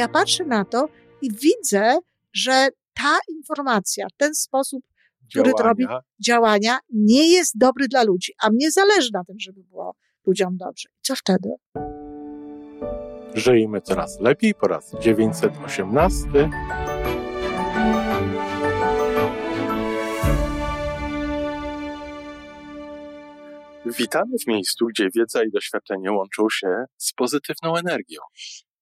ja patrzę na to i widzę, że ta informacja, ten sposób, który robi, działania, nie jest dobry dla ludzi, a mnie zależy na tym, żeby było ludziom dobrze. I co wtedy? Żyjmy coraz lepiej po raz 918. Witamy w miejscu, gdzie wiedza i doświadczenie łączą się z pozytywną energią.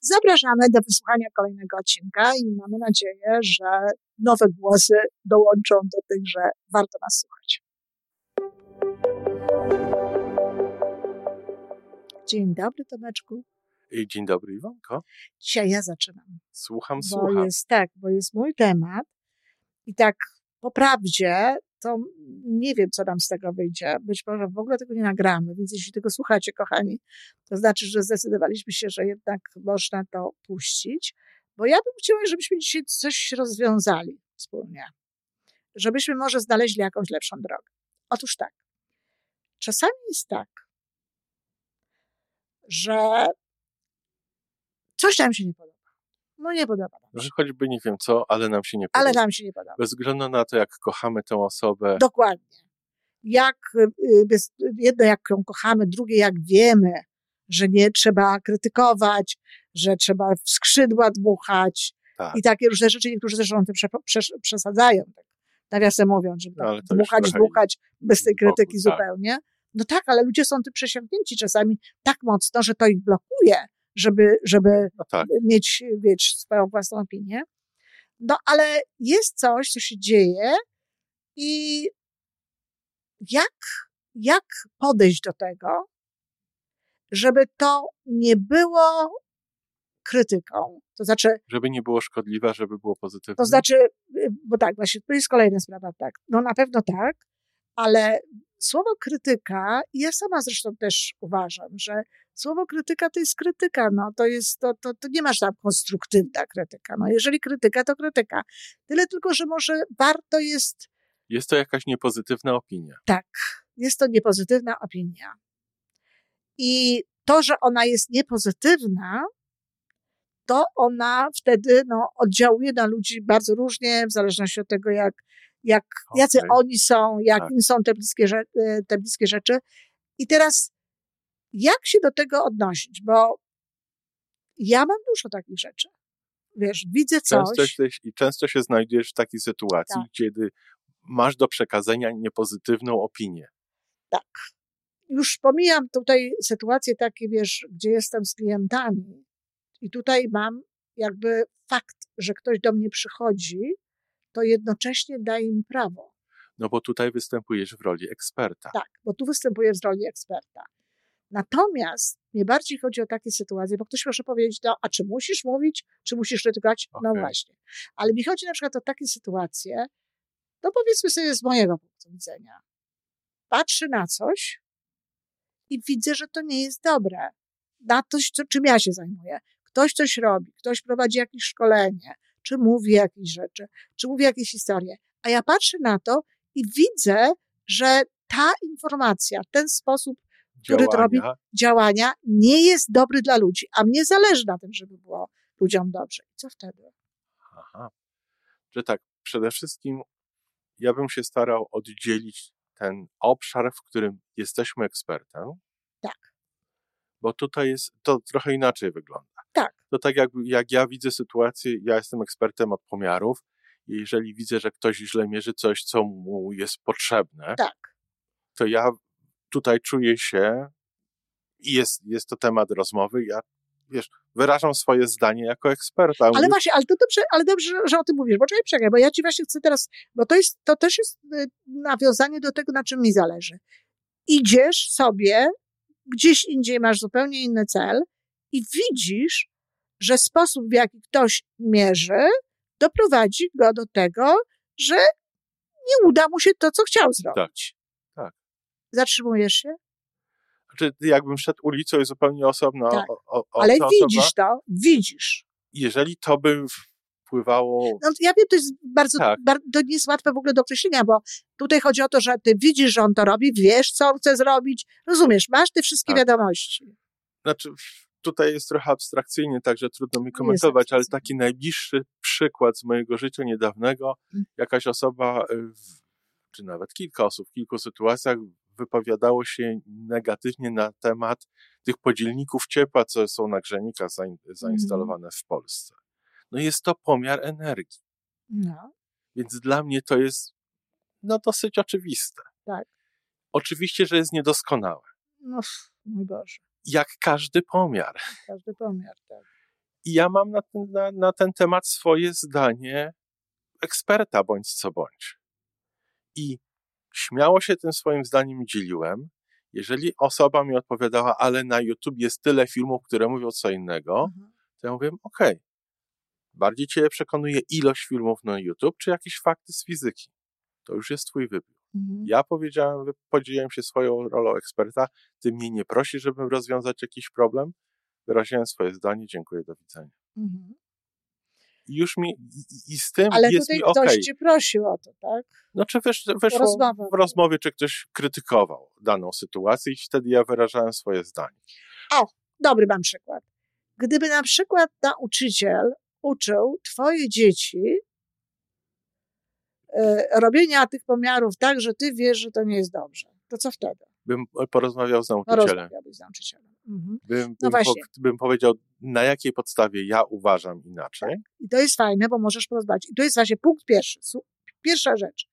Zapraszamy do wysłuchania kolejnego odcinka i mamy nadzieję, że nowe głosy dołączą do tych, że warto nas słuchać. Dzień dobry, Tomeczku. I dzień dobry, Iwonko. Dzisiaj ja zaczynam. Słucham, bo słucham. Jest, tak, bo jest mój temat i tak po prawdzie to nie wiem, co nam z tego wyjdzie. Być może w ogóle tego nie nagramy, więc jeśli tego słuchacie, kochani, to znaczy, że zdecydowaliśmy się, że jednak można to puścić, bo ja bym chciała, żebyśmy dzisiaj coś rozwiązali wspólnie. Żebyśmy może znaleźli jakąś lepszą drogę. Otóż tak. Czasami jest tak, że coś nam się nie podoba. No nie podoba nam się. Że choćby nie wiem co, ale nam się nie podoba. Ale nam się nie podoba. Bez względu na to, jak kochamy tę osobę. Dokładnie. Jak, y, jedno jak ją kochamy, drugie jak wiemy, że nie trzeba krytykować, że trzeba w skrzydła dmuchać tak. i takie różne rzeczy. Niektórzy zresztą tym przesadzają, tak nawiasem mówiąc, żeby no, dmuchać, dmuchać bez tej krytyki tak. zupełnie. No tak, ale ludzie są tym przesiąknięci czasami tak mocno, że to ich blokuje żeby, żeby no tak. mieć, wiesz, swoją własną opinię. No ale jest coś, co się dzieje i jak, jak podejść do tego, żeby to nie było krytyką. To znaczy. Żeby nie było szkodliwe, żeby było pozytywne. To znaczy, y, bo tak, właśnie, to jest kolejna sprawa, tak. No na pewno tak, ale słowo krytyka, ja sama zresztą też uważam, że słowo krytyka to jest krytyka, no to jest, to, to, to nie masz tam konstruktywna krytyka. No jeżeli krytyka, to krytyka. Tyle tylko, że może warto jest. Jest to jakaś niepozytywna opinia. Tak, jest to niepozytywna opinia. I to, że ona jest niepozytywna, to ona wtedy no, oddziałuje na ludzi bardzo różnie, w zależności od tego, jak, jak, okay. jacy oni są, jak tak. są te bliskie, e, te bliskie rzeczy. I teraz, jak się do tego odnosić? Bo ja mam dużo takich rzeczy. Wiesz, widzę coś. Często I często się znajdujesz w takiej sytuacji, tak. kiedy masz do przekazania niepozytywną opinię. Tak. Już pomijam tutaj sytuacje takie, wiesz, gdzie jestem z klientami i tutaj mam jakby fakt, że ktoś do mnie przychodzi to jednocześnie daje mi prawo. No bo tutaj występujesz w roli eksperta. Tak, bo tu występuję w roli eksperta. Natomiast mnie bardziej chodzi o takie sytuacje, bo ktoś może powiedzieć, no, a czy musisz mówić, czy musisz krytykować? Okay. No właśnie. Ale mi chodzi na przykład o takie sytuacje, no powiedzmy sobie z mojego punktu widzenia. Patrzę na coś i widzę, że to nie jest dobre. Na coś, co, czym ja się zajmuję. Ktoś coś robi, ktoś prowadzi jakieś szkolenie, czy mówi jakieś rzeczy, czy mówi jakieś historie. A ja patrzę na to i widzę, że ta informacja, ten sposób, który działania. to robi, działania, nie jest dobry dla ludzi. A mnie zależy na tym, żeby było ludziom dobrze. I co wtedy? Aha. Że tak, przede wszystkim ja bym się starał oddzielić ten obszar, w którym jesteśmy ekspertem. Tak. Bo tutaj jest, to trochę inaczej wygląda. To tak jak, jak ja widzę sytuację, ja jestem ekspertem od pomiarów i jeżeli widzę, że ktoś źle mierzy coś, co mu jest potrzebne, tak. to ja tutaj czuję się i jest, jest to temat rozmowy, ja wiesz, wyrażam swoje zdanie jako eksperta. Ale mówię, właśnie, ale to dobrze, ale dobrze, że o tym mówisz, bo czekaj, czekaj, bo ja ci właśnie chcę teraz, bo to jest, to też jest y, nawiązanie do tego, na czym mi zależy. Idziesz sobie, gdzieś indziej masz zupełnie inny cel, i widzisz, że sposób, w jaki ktoś mierzy, doprowadzi go do tego, że nie uda mu się to, co chciał zrobić. Tak. tak. Zatrzymujesz się? Znaczy, jakbym szedł ulicą i zupełnie osobno. Tak. O, o, Ale widzisz to, widzisz. Jeżeli to by wpływało. No, ja wiem, to jest bardzo, tak. bardzo, to nie jest łatwe w ogóle do określenia, bo tutaj chodzi o to, że ty widzisz, że on to robi, wiesz, co on chce zrobić, rozumiesz, masz te wszystkie tak. wiadomości. Znaczy, tutaj jest trochę abstrakcyjnie, także trudno mi komentować, ale taki najbliższy przykład z mojego życia niedawnego, mm. jakaś osoba, y, czy nawet kilka osób w kilku sytuacjach wypowiadało się negatywnie na temat tych podzielników ciepła, co są na grzejnikach zainstalowane w Polsce. No jest to pomiar energii. No. Więc dla mnie to jest no dosyć oczywiste. Tak. Oczywiście, że jest niedoskonałe. No, mój Boże. Jak każdy pomiar. Każdy pomiar, tak. I ja mam na ten, na, na ten temat swoje zdanie eksperta bądź co bądź. I śmiało się tym swoim zdaniem dzieliłem. Jeżeli osoba mi odpowiadała, ale na YouTube jest tyle filmów, które mówią co innego, mhm. to ja mówię, okej, okay. bardziej Cię przekonuje ilość filmów na YouTube, czy jakieś fakty z fizyki. To już jest Twój wybór. Mhm. Ja powiedziałem, podzieliłem się swoją rolą eksperta, Ty mnie nie prosisz, żebym rozwiązać jakiś problem, wyraziłem swoje zdanie, dziękuję, do widzenia. Mhm już mi i, i z tym Ale jest mi okej. Ale tutaj ktoś cię prosił o to, tak? No czy wiesz, weszło w rozmowie, czy ktoś krytykował daną sytuację i wtedy ja wyrażałem swoje zdanie. O, dobry mam przykład. Gdyby na przykład nauczyciel uczył twoje dzieci robienia tych pomiarów tak, że ty wiesz, że to nie jest dobrze, to co wtedy? Bym porozmawiał z nauczycielem. Porozmawiałbyś z nauczycielem. Mhm. Bym, no bym, po, bym powiedział, na jakiej podstawie ja uważam inaczej. Tak. I to jest fajne, bo możesz porozmawiać. I to jest właśnie punkt pierwszy. Pierwsza rzecz.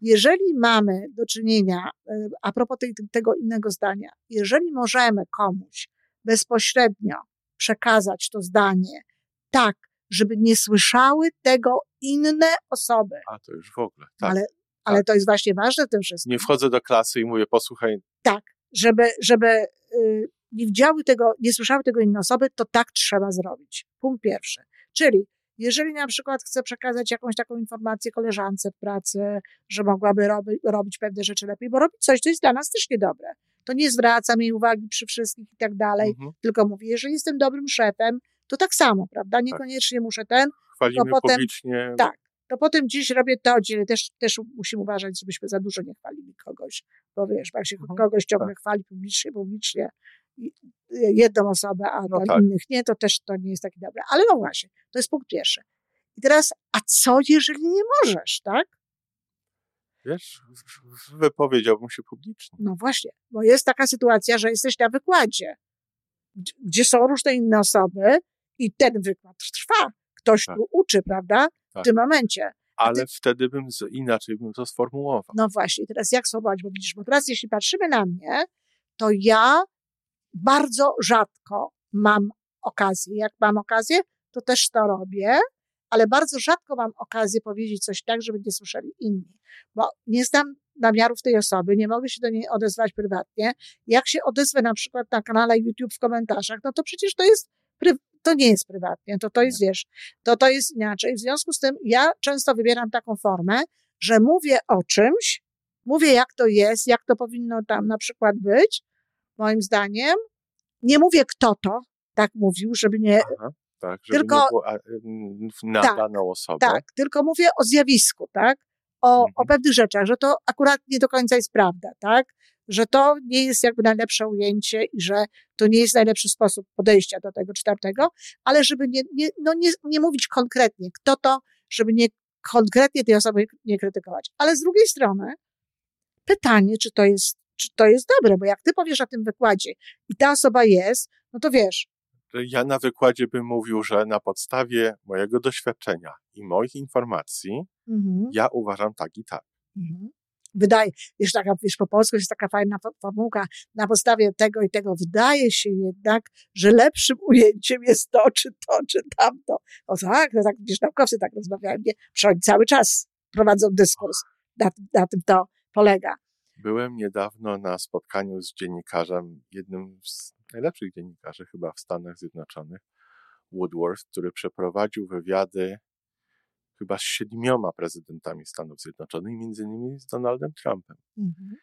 Jeżeli mamy do czynienia, e, a propos tego innego zdania, jeżeli możemy komuś bezpośrednio przekazać to zdanie tak, żeby nie słyszały tego inne osoby. A to już w ogóle. Tak. Ale, ale tak. to jest właśnie ważne w tym wszystkim. Nie wchodzę do klasy i mówię, posłuchaj. Tak, żeby, żeby y, nie widziały tego, nie słyszały tego inne osoby, to tak trzeba zrobić. Punkt pierwszy. Czyli jeżeli na przykład chcę przekazać jakąś taką informację koleżance w pracy, że mogłaby robi, robić pewne rzeczy lepiej, bo robić coś, co jest dla nas też niedobre. To nie zwracam jej uwagi przy wszystkich i tak dalej, mhm. tylko mówię, jeżeli jestem dobrym szefem, to tak samo, prawda? Tak. Niekoniecznie tak. muszę ten. Chwalimy to potem, publicznie. Tak. To potem dziś robię to, gdzie też, też musimy uważać, żebyśmy za dużo nie chwalili kogoś, bo wiesz, jak się mhm. kogoś ciągle tak. chwali publicznie, publicznie, jedną osobę, a no tak. innych nie, to też to nie jest takie dobre. Ale no właśnie, to jest punkt pierwszy. I teraz, a co jeżeli nie możesz, tak? Wiesz, wypowiedziałbym się publicznie. No właśnie, bo jest taka sytuacja, że jesteś na wykładzie, gdzie są różne inne osoby i ten wykład trwa. Ktoś tak. tu uczy, prawda? Tak. W tym momencie. Ale ty... wtedy bym inaczej bym to sformułował. No właśnie, teraz jak sformułować? Bo widzisz, bo teraz jeśli patrzymy na mnie, to ja bardzo rzadko mam okazję. Jak mam okazję, to też to robię, ale bardzo rzadko mam okazję powiedzieć coś tak, żeby nie słyszeli inni. Bo nie znam namiarów tej osoby, nie mogę się do niej odezwać prywatnie. Jak się odezwę na przykład na kanale YouTube w komentarzach, no to przecież to jest, to nie jest prywatnie, to to jest, wiesz, to to jest inaczej. W związku z tym ja często wybieram taką formę, że mówię o czymś, mówię jak to jest, jak to powinno tam na przykład być, moim zdaniem. Nie mówię kto to, tak mówił, żeby nie. Aha, tak, żeby tylko, nie było na tak, daną osobę. Tak, tylko mówię o zjawisku, tak? O, mhm. o pewnych rzeczach, że to akurat nie do końca jest prawda, tak? Że to nie jest jakby najlepsze ujęcie i że to nie jest najlepszy sposób podejścia do tego czy tamtego, ale żeby nie, nie, no nie, nie mówić konkretnie, kto to, żeby nie konkretnie tej osoby nie krytykować. Ale z drugiej strony, pytanie, czy to jest czy to jest dobre, bo jak ty powiesz na tym wykładzie i ta osoba jest, no to wiesz. Ja na wykładzie bym mówił, że na podstawie mojego doświadczenia i moich informacji, mhm. ja uważam tak i tak. Mhm. Wydaje, wiesz, taka, wiesz, po polsku jest taka fajna formułka, na podstawie tego i tego wydaje się jednak, że lepszym ujęciem jest to, czy to, czy tamto. O tak, no tak, wiesz, naukowcy tak rozmawiają, nie? Przecież cały czas prowadzą dyskurs, na, na tym to polega. Byłem niedawno na spotkaniu z dziennikarzem, jednym z najlepszych dziennikarzy chyba w Stanach Zjednoczonych, Woodworth, który przeprowadził wywiady chyba z siedmioma prezydentami Stanów Zjednoczonych, między innymi z Donaldem Trumpem. Mhm.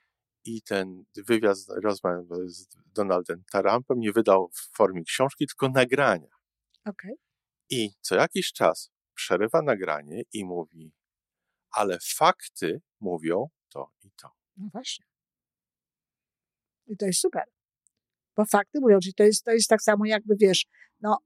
I ten wywiad, rozmowę z Donaldem Trumpem nie wydał w formie książki, tylko nagrania. Okay. I co jakiś czas przerywa nagranie i mówi, ale fakty mówią to i to. No właśnie. I to jest super. Bo fakty mówią, że to jest, to jest tak samo jakby, wiesz, no,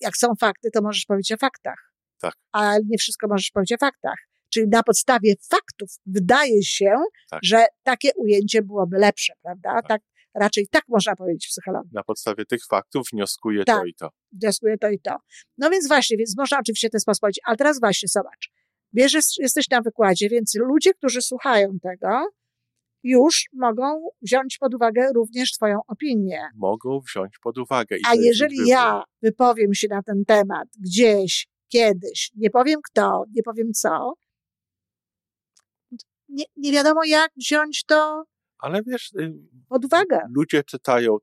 jak są fakty, to możesz powiedzieć o faktach. Tak. A nie wszystko możesz powiedzieć o faktach. Czyli na podstawie faktów wydaje się, tak. że takie ujęcie byłoby lepsze, prawda? Tak. tak. raczej tak można powiedzieć w psychologii. Na podstawie tych faktów wnioskuje tak, to i to. Wnioskuje to i to. No więc właśnie, więc można oczywiście w ten sposób powiedzieć, ale teraz właśnie zobacz. Bierzesz, jesteś na wykładzie, więc ludzie, którzy słuchają tego, już mogą wziąć pod uwagę również Twoją opinię. Mogą wziąć pod uwagę. A jeżeli ja wypowiem się na ten temat gdzieś, kiedyś, nie powiem kto, nie powiem co, nie, nie wiadomo jak wziąć to Ale wiesz, y, pod uwagę. Ludzie czytają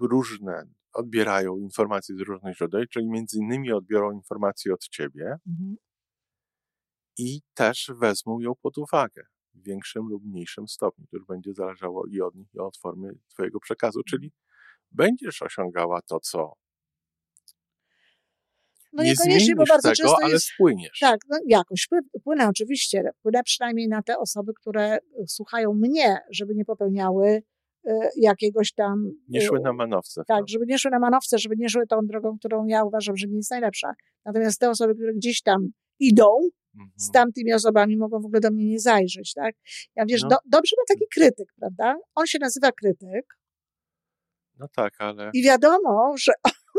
różne, odbierają informacje z różnych źródeł, czyli między innymi odbiorą informacje od ciebie mhm. i też wezmą ją pod uwagę w większym lub mniejszym stopniu. To już będzie zależało i od nich, i od formy twojego przekazu, czyli będziesz osiągała to, co no nie zmienisz bo bardzo tego, ale jest. Tak, no jakoś płynę oczywiście. Płynę przynajmniej na te osoby, które słuchają mnie, żeby nie popełniały y, jakiegoś tam... Nie szły na manowce. Tak, żeby nie szły na manowce, żeby nie szły tą drogą, którą ja uważam, że nie jest najlepsza. Natomiast te osoby, które gdzieś tam idą, mhm. z tamtymi osobami mogą w ogóle do mnie nie zajrzeć, tak? Ja wiesz, no. do, dobrze ma taki krytyk, prawda? On się nazywa krytyk. No tak, ale... I wiadomo, że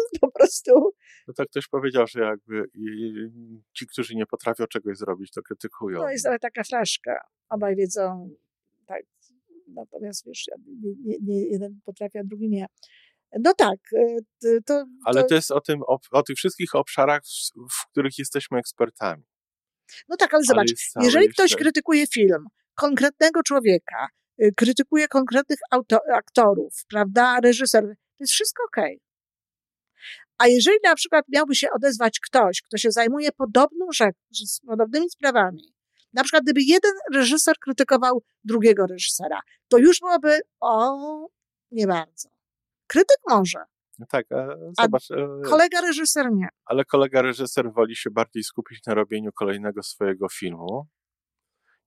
po prostu. No tak ktoś powiedział, że jakby ci, którzy nie potrafią czegoś zrobić, to krytykują. To jest ale taka flaszka. Obaj wiedzą, tak. Natomiast wiesz, nie, nie jeden potrafi, a drugi nie. No tak. Y, to, ale to jest o, tym, o, o tych wszystkich obszarach, w, w, których jesteśmy ekspertami. No tak, ale zobacz, ale jeżeli jeszcze... ktoś krytykuje film konkretnego człowieka, y, krytykuje konkretnych auto, aktorów, prawda, reżyser, to jest wszystko okej. Okay. A jeżeli na przykład miałby się odezwać ktoś, kto się zajmuje podobną rzecz, podobnymi sprawami, na przykład gdyby jeden reżyser krytykował drugiego reżysera, to już byłoby, o, nie bardzo. Krytyk może. No tak, zobacz. A kolega reżyser nie. Ale kolega reżyser woli się bardziej skupić na robieniu kolejnego swojego filmu,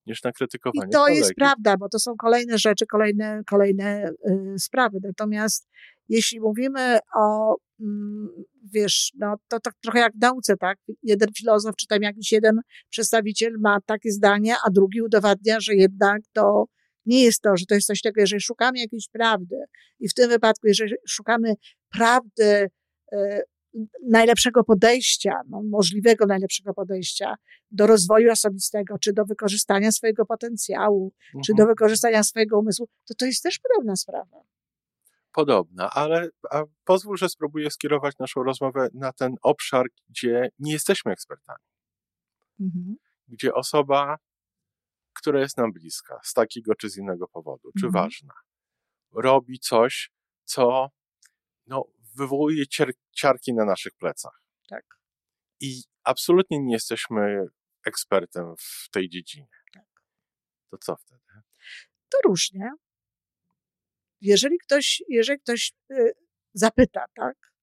niż na krytykowaniu. I to kolegi. jest prawda, bo to są kolejne rzeczy, kolejne, kolejne y, sprawy. Natomiast jeśli mówimy o, mm, wiesz, no to tak trochę jak w nauce, tak? Jeden filozof, czy tam jakiś jeden przedstawiciel ma takie zdanie, a drugi udowadnia, że jednak to nie jest to, że to jest coś takiego, jeżeli szukamy jakiejś prawdy i w tym wypadku, jeżeli szukamy prawdy, y, najlepszego podejścia, no, możliwego najlepszego podejścia do rozwoju osobistego, czy do wykorzystania swojego potencjału, mhm. czy do wykorzystania swojego umysłu, to to jest też podobna sprawa. Podobna, ale pozwól, że spróbuję skierować naszą rozmowę na ten obszar, gdzie nie jesteśmy ekspertami. Mhm. Gdzie osoba, która jest nam bliska, z takiego czy z innego powodu, czy mhm. ważna, robi coś, co no, wywołuje cier- ciarki na naszych plecach. Tak. I absolutnie nie jesteśmy ekspertem w tej dziedzinie. Tak. To co wtedy? To różnie. Jeżeli ktoś, jeżeli ktoś y, zapyta, tak?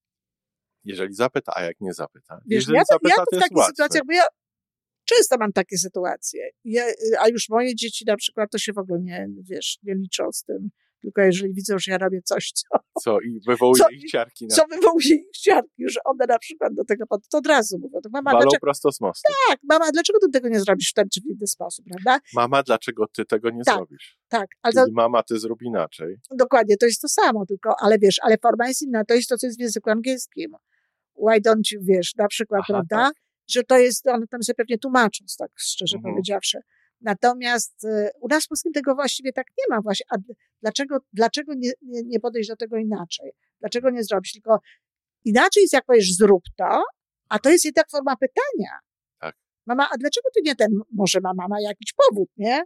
Jeżeli zapyta, a jak nie zapyta? Wiesz, jeżeli ja, zapyta, ja to w takich sytuacjach, bo ja często mam takie sytuacje. Ja, y, a już moje dzieci na przykład to się w ogóle nie, wiesz, nie liczą z tym tylko jeżeli widzą, że ja robię coś, co... Co i wywołuje co, ich ciarki. Na... Co wywołuje ich ciarki, że one na przykład do tego, to od razu mówią. To mama, Walą dlaczego... prosto z mostu. Tak, mama, dlaczego ty tego nie zrobisz w ten czy w inny sposób, prawda? Mama, dlaczego ty tego nie tak, zrobisz? Tak. Ale to... mama, ty zrób inaczej. Dokładnie, to jest to samo, tylko, ale wiesz, ale forma jest inna, to jest to, co jest w języku angielskim. Why don't you, wiesz, na przykład, Aha, prawda? Tak. Że to jest, one tam sobie pewnie tłumaczą, tak szczerze mhm. powiedziawszy. Natomiast y, u nas w Polskim tego właściwie tak nie ma właśnie. A dlaczego, dlaczego nie, nie, nie podejść do tego inaczej? Dlaczego nie zrobić? Tylko inaczej jest jak powiesz zrób to, a to jest jednak forma pytania. Tak. Mama, a dlaczego ty nie ten? Może ma mama jakiś powód, nie?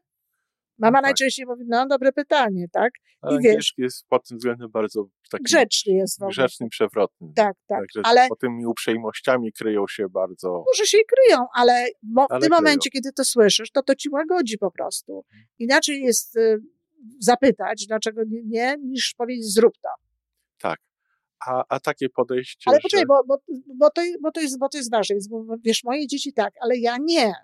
Mama tak. najczęściej mówi, no dobre pytanie, tak? I wiesz, jest pod tym względem bardzo taki grzeczny jest w ogóle. Grzeczny, przewrotny. Tak, tak. Także ale pod tymi uprzejmościami kryją się bardzo. Może się i kryją, ale, bo ale w tym kryją. momencie, kiedy to słyszysz, to to ci łagodzi po prostu. Mhm. Inaczej jest y, zapytać, dlaczego nie, niż powiedzieć zrób to. Tak. A, a takie podejście. Ale poczekaj, że... bo, bo, bo, to, bo, to jest, bo to jest ważne. Bo, wiesz, moje dzieci tak, ale ja nie.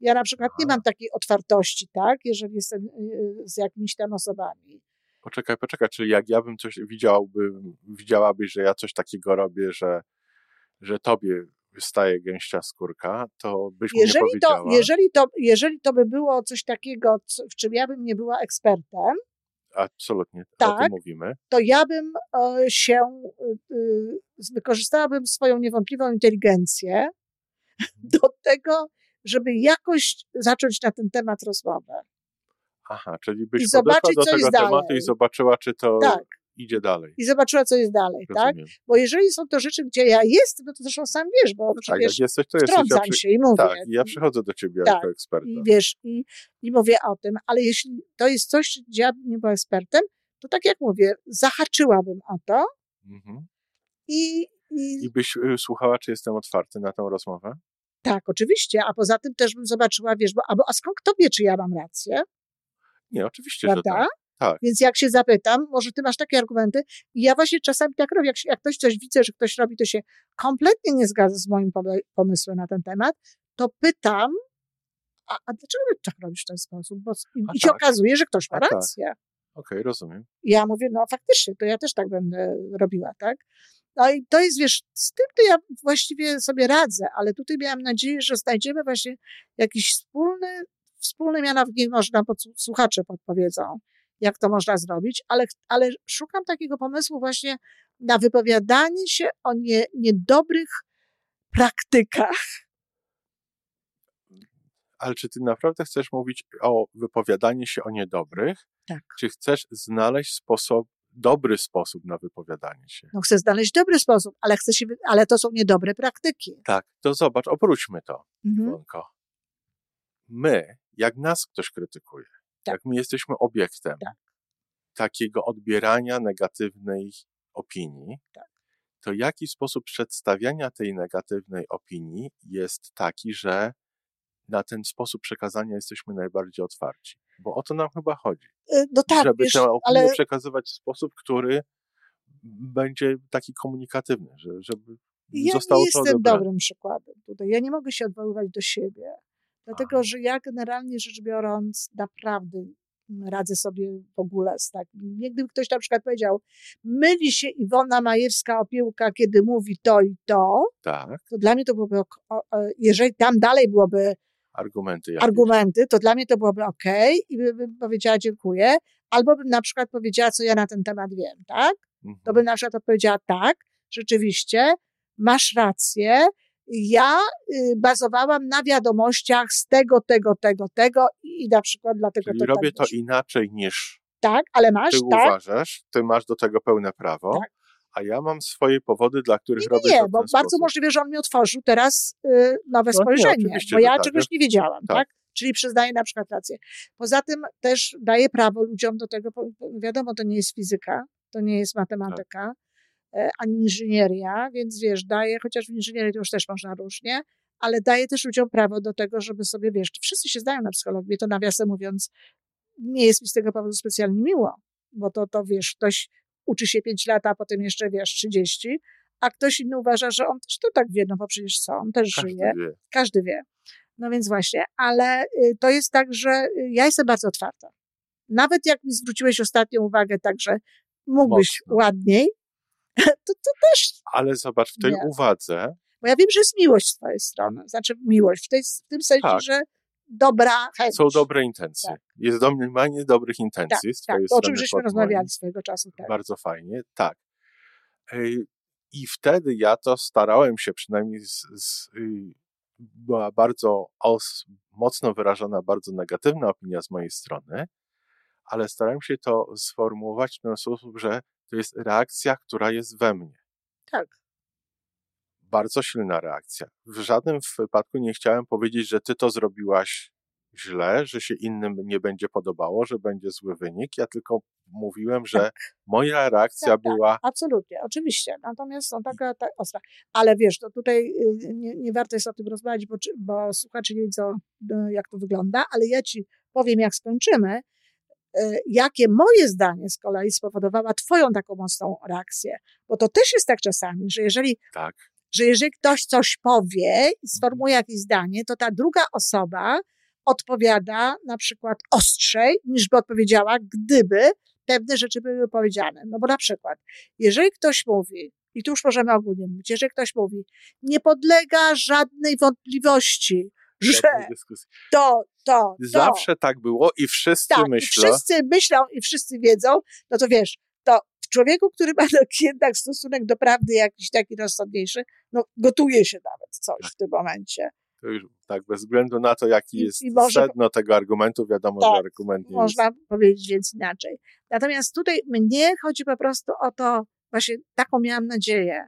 Ja na przykład nie mam takiej otwartości, tak, jeżeli jestem y, y, z jakimiś tam osobami. Poczekaj, poczekaj, czyli jak ja bym coś widziałbym, widziałabyś, że ja coś takiego robię, że, że tobie staje gęścia skórka, to byś jeżeli nie powiedziała. To, jeżeli, to, jeżeli to by było coś takiego, w czym ja bym nie była ekspertem, absolutnie, tak, o tym tak, mówimy. To ja bym e, się, e, wykorzystałabym swoją niewątpliwą inteligencję mhm. do tego, żeby jakoś zacząć na ten temat rozmowę. Aha, czyli byś I zobaczyć, do tego tematu dalej. i zobaczyła, czy to tak. idzie dalej. I zobaczyła, co jest dalej, tak? Rozumiem. tak? Bo jeżeli są to rzeczy, gdzie ja jestem, no to zresztą sam wiesz, bo no tak, jak jesteś, to jesteś. Ja przy... się i mówię. Tak, ja przychodzę do ciebie tak, jako eksperta. I wiesz, i, i mówię o tym, ale jeśli to jest coś, gdzie ja nie była ekspertem, to tak jak mówię, zahaczyłabym o to mhm. i, i... I byś y, słuchała, czy jestem otwarty na tę rozmowę? Tak, oczywiście, a poza tym też bym zobaczyła, wiesz, bo, a, a skąd kto wie, czy ja mam rację? Nie, oczywiście, Prawda? że tak. tak. Więc jak się zapytam, może ty masz takie argumenty i ja właśnie czasami tak robię, jak, jak ktoś coś widzę, że ktoś robi, to się kompletnie nie zgadza z moim pomysłem na ten temat, to pytam, a, a dlaczego ty tak robisz w ten sposób? Bo, I, i się tak. okazuje, że ktoś ma tak. rację. Tak. Okej, okay, rozumiem. Ja mówię, no faktycznie, to ja też tak będę robiła, tak? No i to jest, wiesz, z tym to ja właściwie sobie radzę, ale tutaj miałam nadzieję, że znajdziemy właśnie jakiś wspólny, wspólny mianownik, można, pod, słuchacze podpowiedzą, jak to można zrobić, ale, ale szukam takiego pomysłu właśnie na wypowiadanie się o nie, niedobrych praktykach. Ale czy ty naprawdę chcesz mówić o wypowiadaniu się o niedobrych? Tak. Czy chcesz znaleźć sposób dobry sposób na wypowiadanie się. No chcę znaleźć dobry sposób, ale, chcę się, ale to są niedobre praktyki. Tak, to zobacz, obróćmy to, mhm. My, jak nas ktoś krytykuje, tak. jak my jesteśmy obiektem tak. takiego odbierania negatywnej opinii, tak. to jaki sposób przedstawiania tej negatywnej opinii jest taki, że na ten sposób przekazania jesteśmy najbardziej otwarci? Bo o to nam chyba chodzi. Y, no tak, żeby wiesz, tę opinię ale... przekazywać w sposób, który będzie taki komunikatywny, że, żeby ja zostało to jestem dobrym przykładem tutaj. Ja nie mogę się odwoływać do siebie, dlatego Aha. że ja generalnie rzecz biorąc naprawdę radzę sobie w ogóle z takim. Gdyby ktoś na przykład powiedział, myli się Iwona Majewska-Opiełka, kiedy mówi to i to, tak. to dla mnie to byłoby, jeżeli tam dalej byłoby argumenty, argumenty, to dla mnie to byłoby ok i bym powiedziała dziękuję, albo bym na przykład powiedziała, co ja na ten temat wiem, tak? Mhm. To bym na przykład odpowiedziała tak, rzeczywiście, masz rację, ja y, bazowałam na wiadomościach z tego, tego, tego, tego i na przykład dlatego Czyli to robię tak to inaczej niż tak, ale masz, ty tak? uważasz, ty masz do tego pełne prawo. Tak a ja mam swoje powody, dla których nie, robię nie, to Nie, bo bardzo sposób. możliwe, że on mi otworzył teraz y, nowe no, spojrzenie, nie, bo ja tak, czegoś nie wiedziałam, tak. tak? Czyli przyznaję na przykład rację. Poza tym też daję prawo ludziom do tego, wiadomo, to nie jest fizyka, to nie jest matematyka, tak. ani inżynieria, więc wiesz, daję, chociaż w inżynierii to już też można różnie, ale daję też ludziom prawo do tego, żeby sobie, wiesz, wszyscy się zdają na psychologię, to nawiasem mówiąc, nie jest mi z tego powodu specjalnie miło, bo to, to wiesz, ktoś uczy się 5 lat, a potem jeszcze, wiesz, 30, a ktoś inny uważa, że on też to tak wie, no bo przecież co, on też Każdy żyje. Wie. Każdy wie. No więc właśnie, ale y, to jest tak, że y, ja jestem bardzo otwarta. Nawet jak mi zwróciłeś ostatnią uwagę, także mógłbyś Mocno. ładniej, to, to też. Ale zobacz, w tej nie. uwadze. Bo ja wiem, że jest miłość z twojej strony. Znaczy miłość w, tej, w tym sensie, tak. że dobra chęć. Są dobre intencje. Tak. Jest domniemanie dobrych intencji tak, tak. strony. O czym żeśmy rozmawiali swojego czasu. Tak. Bardzo fajnie, tak. I wtedy ja to starałem się, przynajmniej z, z, y, była bardzo os, mocno wyrażona, bardzo negatywna opinia z mojej strony, ale starałem się to sformułować w ten sposób, że to jest reakcja, która jest we mnie. Tak bardzo silna reakcja. W żadnym wypadku nie chciałem powiedzieć, że ty to zrobiłaś źle, że się innym nie będzie podobało, że będzie zły wynik. Ja tylko mówiłem, że tak. moja reakcja tak, tak była. Tak, absolutnie, oczywiście. Natomiast są taka tak, ostra. Ale wiesz, to tutaj y, nie, nie, warto jest o tym rozmawiać, bo, bo słuchacze nie wiedzą, no, jak to wygląda, ale ja ci powiem, jak skończymy, y, jakie moje zdanie z kolei spowodowała Twoją taką mocną reakcję. Bo to też jest tak czasami, że jeżeli tak że jeżeli ktoś coś powie i sformułuje jakieś zdanie, to ta druga osoba odpowiada na przykład ostrzej, niż by odpowiedziała, gdyby pewne rzeczy były powiedziane. No bo na przykład, jeżeli ktoś mówi, i tu już możemy ogólnie mówić, jeżeli ktoś mówi, nie podlega żadnej wątpliwości, że to, to, Zawsze tak było i wszyscy tak, myślą. I wszyscy myślą i wszyscy wiedzą, no to wiesz, to w człowieku, który ma jednak stosunek do prawdy jakiś taki rozsądniejszy, no gotuje się nawet coś tak. w tym momencie. To już tak, bez względu na to, jaki I, jest i może, sedno tego argumentu, wiadomo, tak, że argument nie można jest. powiedzieć więc inaczej. Natomiast tutaj mnie chodzi po prostu o to, właśnie taką miałam nadzieję,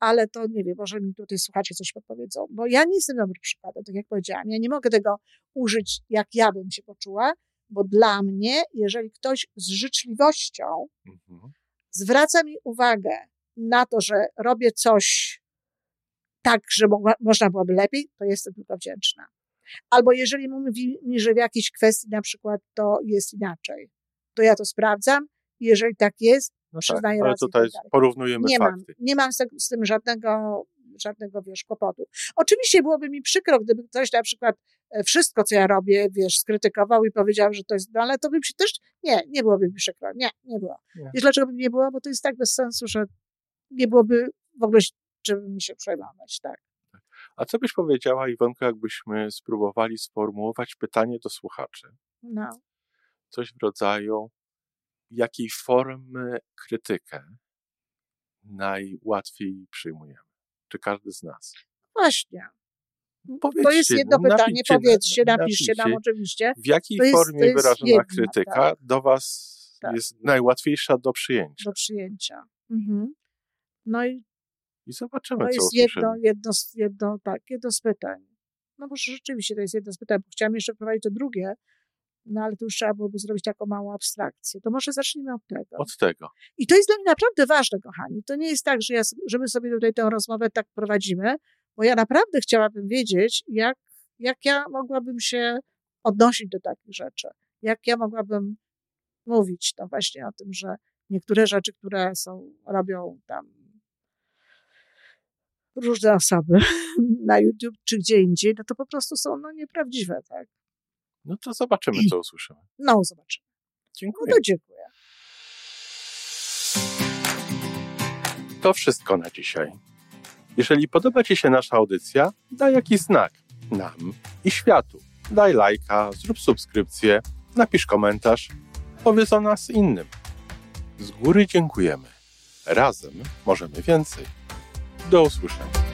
ale to nie wiem, może mi tutaj słuchacze coś podpowiedzą, bo ja nie jestem dobrym przykładem, tak jak powiedziałam. Ja nie mogę tego użyć, jak ja bym się poczuła, bo dla mnie, jeżeli ktoś z życzliwością mhm. Zwraca mi uwagę na to, że robię coś tak, że mogła, można byłoby lepiej, to jestem tylko wdzięczna. Albo jeżeli mówi mi, że w jakiejś kwestii na przykład to jest inaczej, to ja to sprawdzam. Jeżeli tak jest, no przyznaję tak, ale tutaj tak porównujemy nie fakty. Mam, nie mam z, z tym żadnego, żadnego, wiesz, kłopotu. Oczywiście byłoby mi przykro, gdyby ktoś na przykład e, wszystko, co ja robię, wiesz, skrytykował i powiedział, że to jest, no ale to by mi się też, nie, nie byłoby mi przykro. Nie, nie było. Nie. Wiesz, dlaczego by nie było? Bo to jest tak bez sensu, że nie byłoby w ogóle czym mi się przejmować, tak. A co byś powiedziała, Iwonko, jakbyśmy spróbowali sformułować pytanie do słuchaczy? No. Coś w rodzaju, jakiej formy krytykę najłatwiej przyjmujemy? Czy każdy z nas? Właśnie. Powiedzcie, to jest jedno pytanie, napiszcie, powiedzcie, napiszcie, napiszcie nam oczywiście. W jakiej jest, formie wyrażona jedna, krytyka tak. do Was tak. jest najłatwiejsza do przyjęcia? Do przyjęcia. Mhm. No i i zobaczymy, to co jest jedno, jedno, jedno, tak, jedno z pytań. No bo rzeczywiście to jest jedno z pytań, bo chciałam jeszcze wprowadzić to drugie, no ale to już trzeba byłoby zrobić taką małą abstrakcję. To może zacznijmy od tego. Od tego. I to jest dla mnie naprawdę ważne, kochani. To nie jest tak, że, ja, że my sobie tutaj tę rozmowę tak prowadzimy, bo ja naprawdę chciałabym wiedzieć, jak, jak ja mogłabym się odnosić do takich rzeczy. Jak ja mogłabym mówić to właśnie o tym, że niektóre rzeczy, które są, robią tam różne osoby na YouTube czy gdzie indziej, no to po prostu są no, nieprawdziwe, tak? No to zobaczymy, co usłyszymy. No, zobaczymy. Dziękuję. No to dziękuję. To wszystko na dzisiaj. Jeżeli podoba Ci się nasza audycja, daj jakiś znak nam i światu. Daj lajka, zrób subskrypcję, napisz komentarz, powiedz o nas innym. Z góry dziękujemy. Razem możemy więcej. Do usłyszenia.